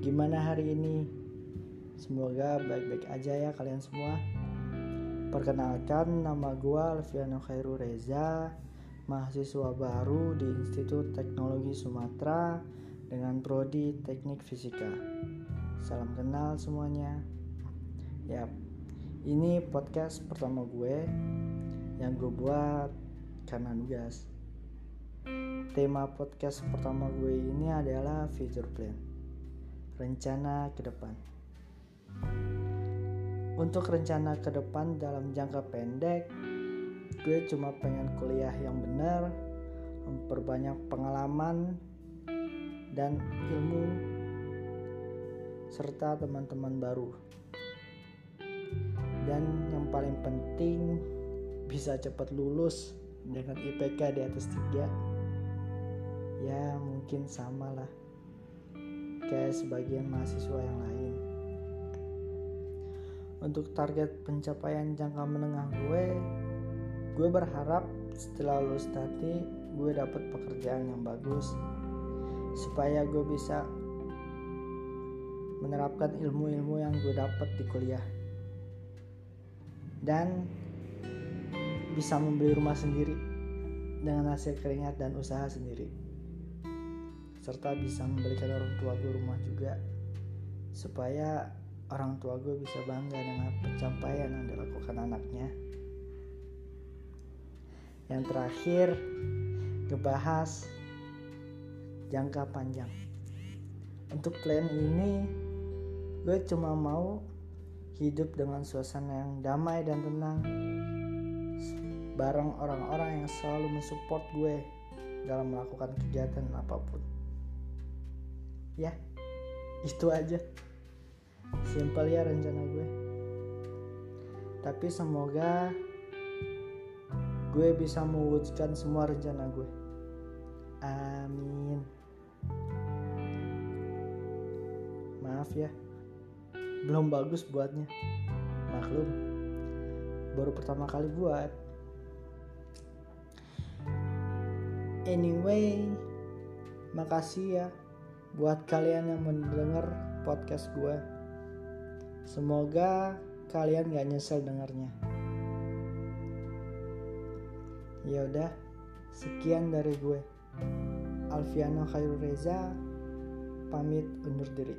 Gimana hari ini? Semoga baik-baik aja ya kalian semua. Perkenalkan nama gue Alfiano Khairu Reza, mahasiswa baru di Institut Teknologi Sumatera dengan prodi Teknik Fisika. Salam kenal semuanya. Yap, ini podcast pertama gue yang gue buat karena nugas. Tema podcast pertama gue ini adalah future plan. Rencana ke depan. Untuk rencana ke depan dalam jangka pendek, gue cuma pengen kuliah yang benar, memperbanyak pengalaman dan ilmu serta teman-teman baru. Dan yang paling penting bisa cepat lulus dengan IPK di atas 3 ya mungkin sama lah kayak sebagian mahasiswa yang lain. Untuk target pencapaian jangka menengah gue gue berharap setelah lulus nanti gue dapat pekerjaan yang bagus. Supaya gue bisa menerapkan ilmu-ilmu yang gue dapat di kuliah. Dan bisa membeli rumah sendiri dengan hasil keringat dan usaha sendiri serta bisa memberikan orang tua gue rumah juga supaya orang tua gue bisa bangga dengan pencapaian yang dilakukan anaknya. Yang terakhir ngebahas jangka panjang. Untuk plan ini gue cuma mau hidup dengan suasana yang damai dan tenang bareng orang-orang yang selalu mensupport gue dalam melakukan kegiatan apa pun ya itu aja. Simpel ya rencana gue. Tapi semoga gue bisa mewujudkan semua rencana gue. Amin. Maaf ya. Belum bagus buatnya. Maklum. Baru pertama kali buat. Anyway makasih ya buat kalian yang mendengar podcast gue. Semoga kalian gak nyesel dengarnya. Ya udah, sekian dari gue. Alfiano Khairul Reza pamit undur diri.